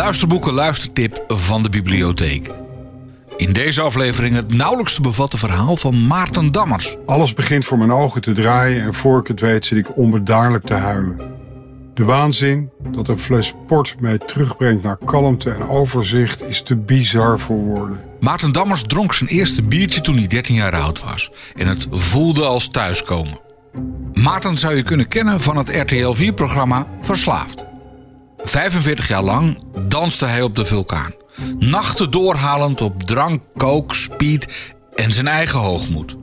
luisterboeken luistertip van de bibliotheek. In deze aflevering het nauwelijks te bevatten verhaal van Maarten Dammers. Alles begint voor mijn ogen te draaien en voor ik het weet zit ik onbedaarlijk te huilen. De waanzin dat een fles port mij terugbrengt naar kalmte en overzicht is te bizar voor woorden. Maarten Dammers dronk zijn eerste biertje toen hij 13 jaar oud was. En het voelde als thuiskomen. Maarten zou je kunnen kennen van het RTL 4-programma Verslaafd. 45 jaar lang danste hij op de vulkaan. Nachten doorhalend op drank, coke, speed en zijn eigen hoogmoed.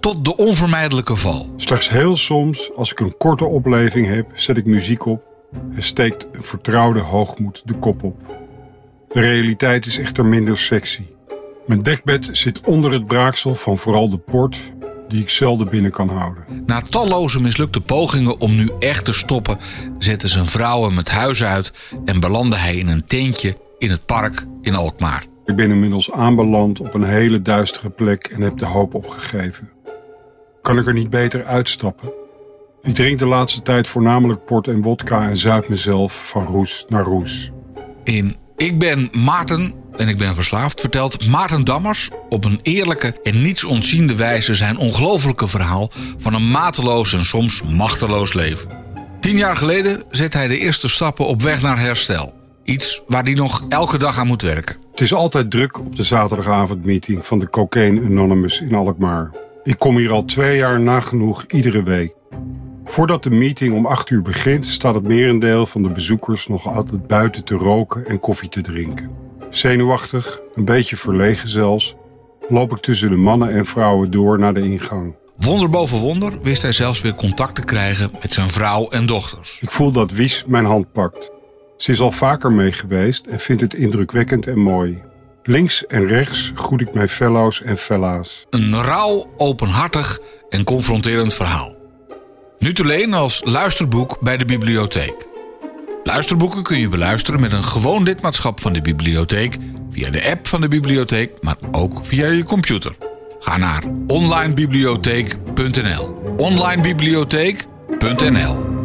Tot de onvermijdelijke val. Slechts heel soms, als ik een korte opleving heb, zet ik muziek op en steekt een vertrouwde hoogmoed de kop op. De realiteit is echter minder sexy. Mijn dekbed zit onder het braaksel van vooral de port die ik zelden binnen kan houden. Na talloze mislukte pogingen om nu echt te stoppen, zette zijn vrouw hem het huis uit en belandde hij in een tentje in het park in Alkmaar. Ik ben inmiddels aanbeland op een hele duistere plek en heb de hoop opgegeven. Kan ik er niet beter uitstappen? Ik drink de laatste tijd voornamelijk port en wodka en zuip mezelf van roes naar roes. In Ik ben Maarten en ik ben verslaafd vertelt Maarten Dammers op een eerlijke en niets ontziende wijze zijn ongelofelijke verhaal van een mateloos en soms machteloos leven. Tien jaar geleden zet hij de eerste stappen op weg naar herstel. Iets waar hij nog elke dag aan moet werken. Het is altijd druk op de zaterdagavondmeeting van de Cocaine Anonymous in Alkmaar. Ik kom hier al twee jaar nagenoeg iedere week. Voordat de meeting om 8 uur begint, staat het merendeel van de bezoekers nog altijd buiten te roken en koffie te drinken. Zenuwachtig, een beetje verlegen zelfs, loop ik tussen de mannen en vrouwen door naar de ingang. Wonder boven wonder wist hij zelfs weer contact te krijgen met zijn vrouw en dochters. Ik voel dat Wies mijn hand pakt. Ze is al vaker mee geweest en vindt het indrukwekkend en mooi. Links en rechts groet ik mijn fellows en fella's. Een rauw, openhartig en confronterend verhaal. Nu te leen als luisterboek bij de bibliotheek. Luisterboeken kun je beluisteren met een gewoon lidmaatschap van de bibliotheek, via de app van de bibliotheek, maar ook via je computer. Ga naar onlinebibliotheek.nl. onlinebibliotheek.nl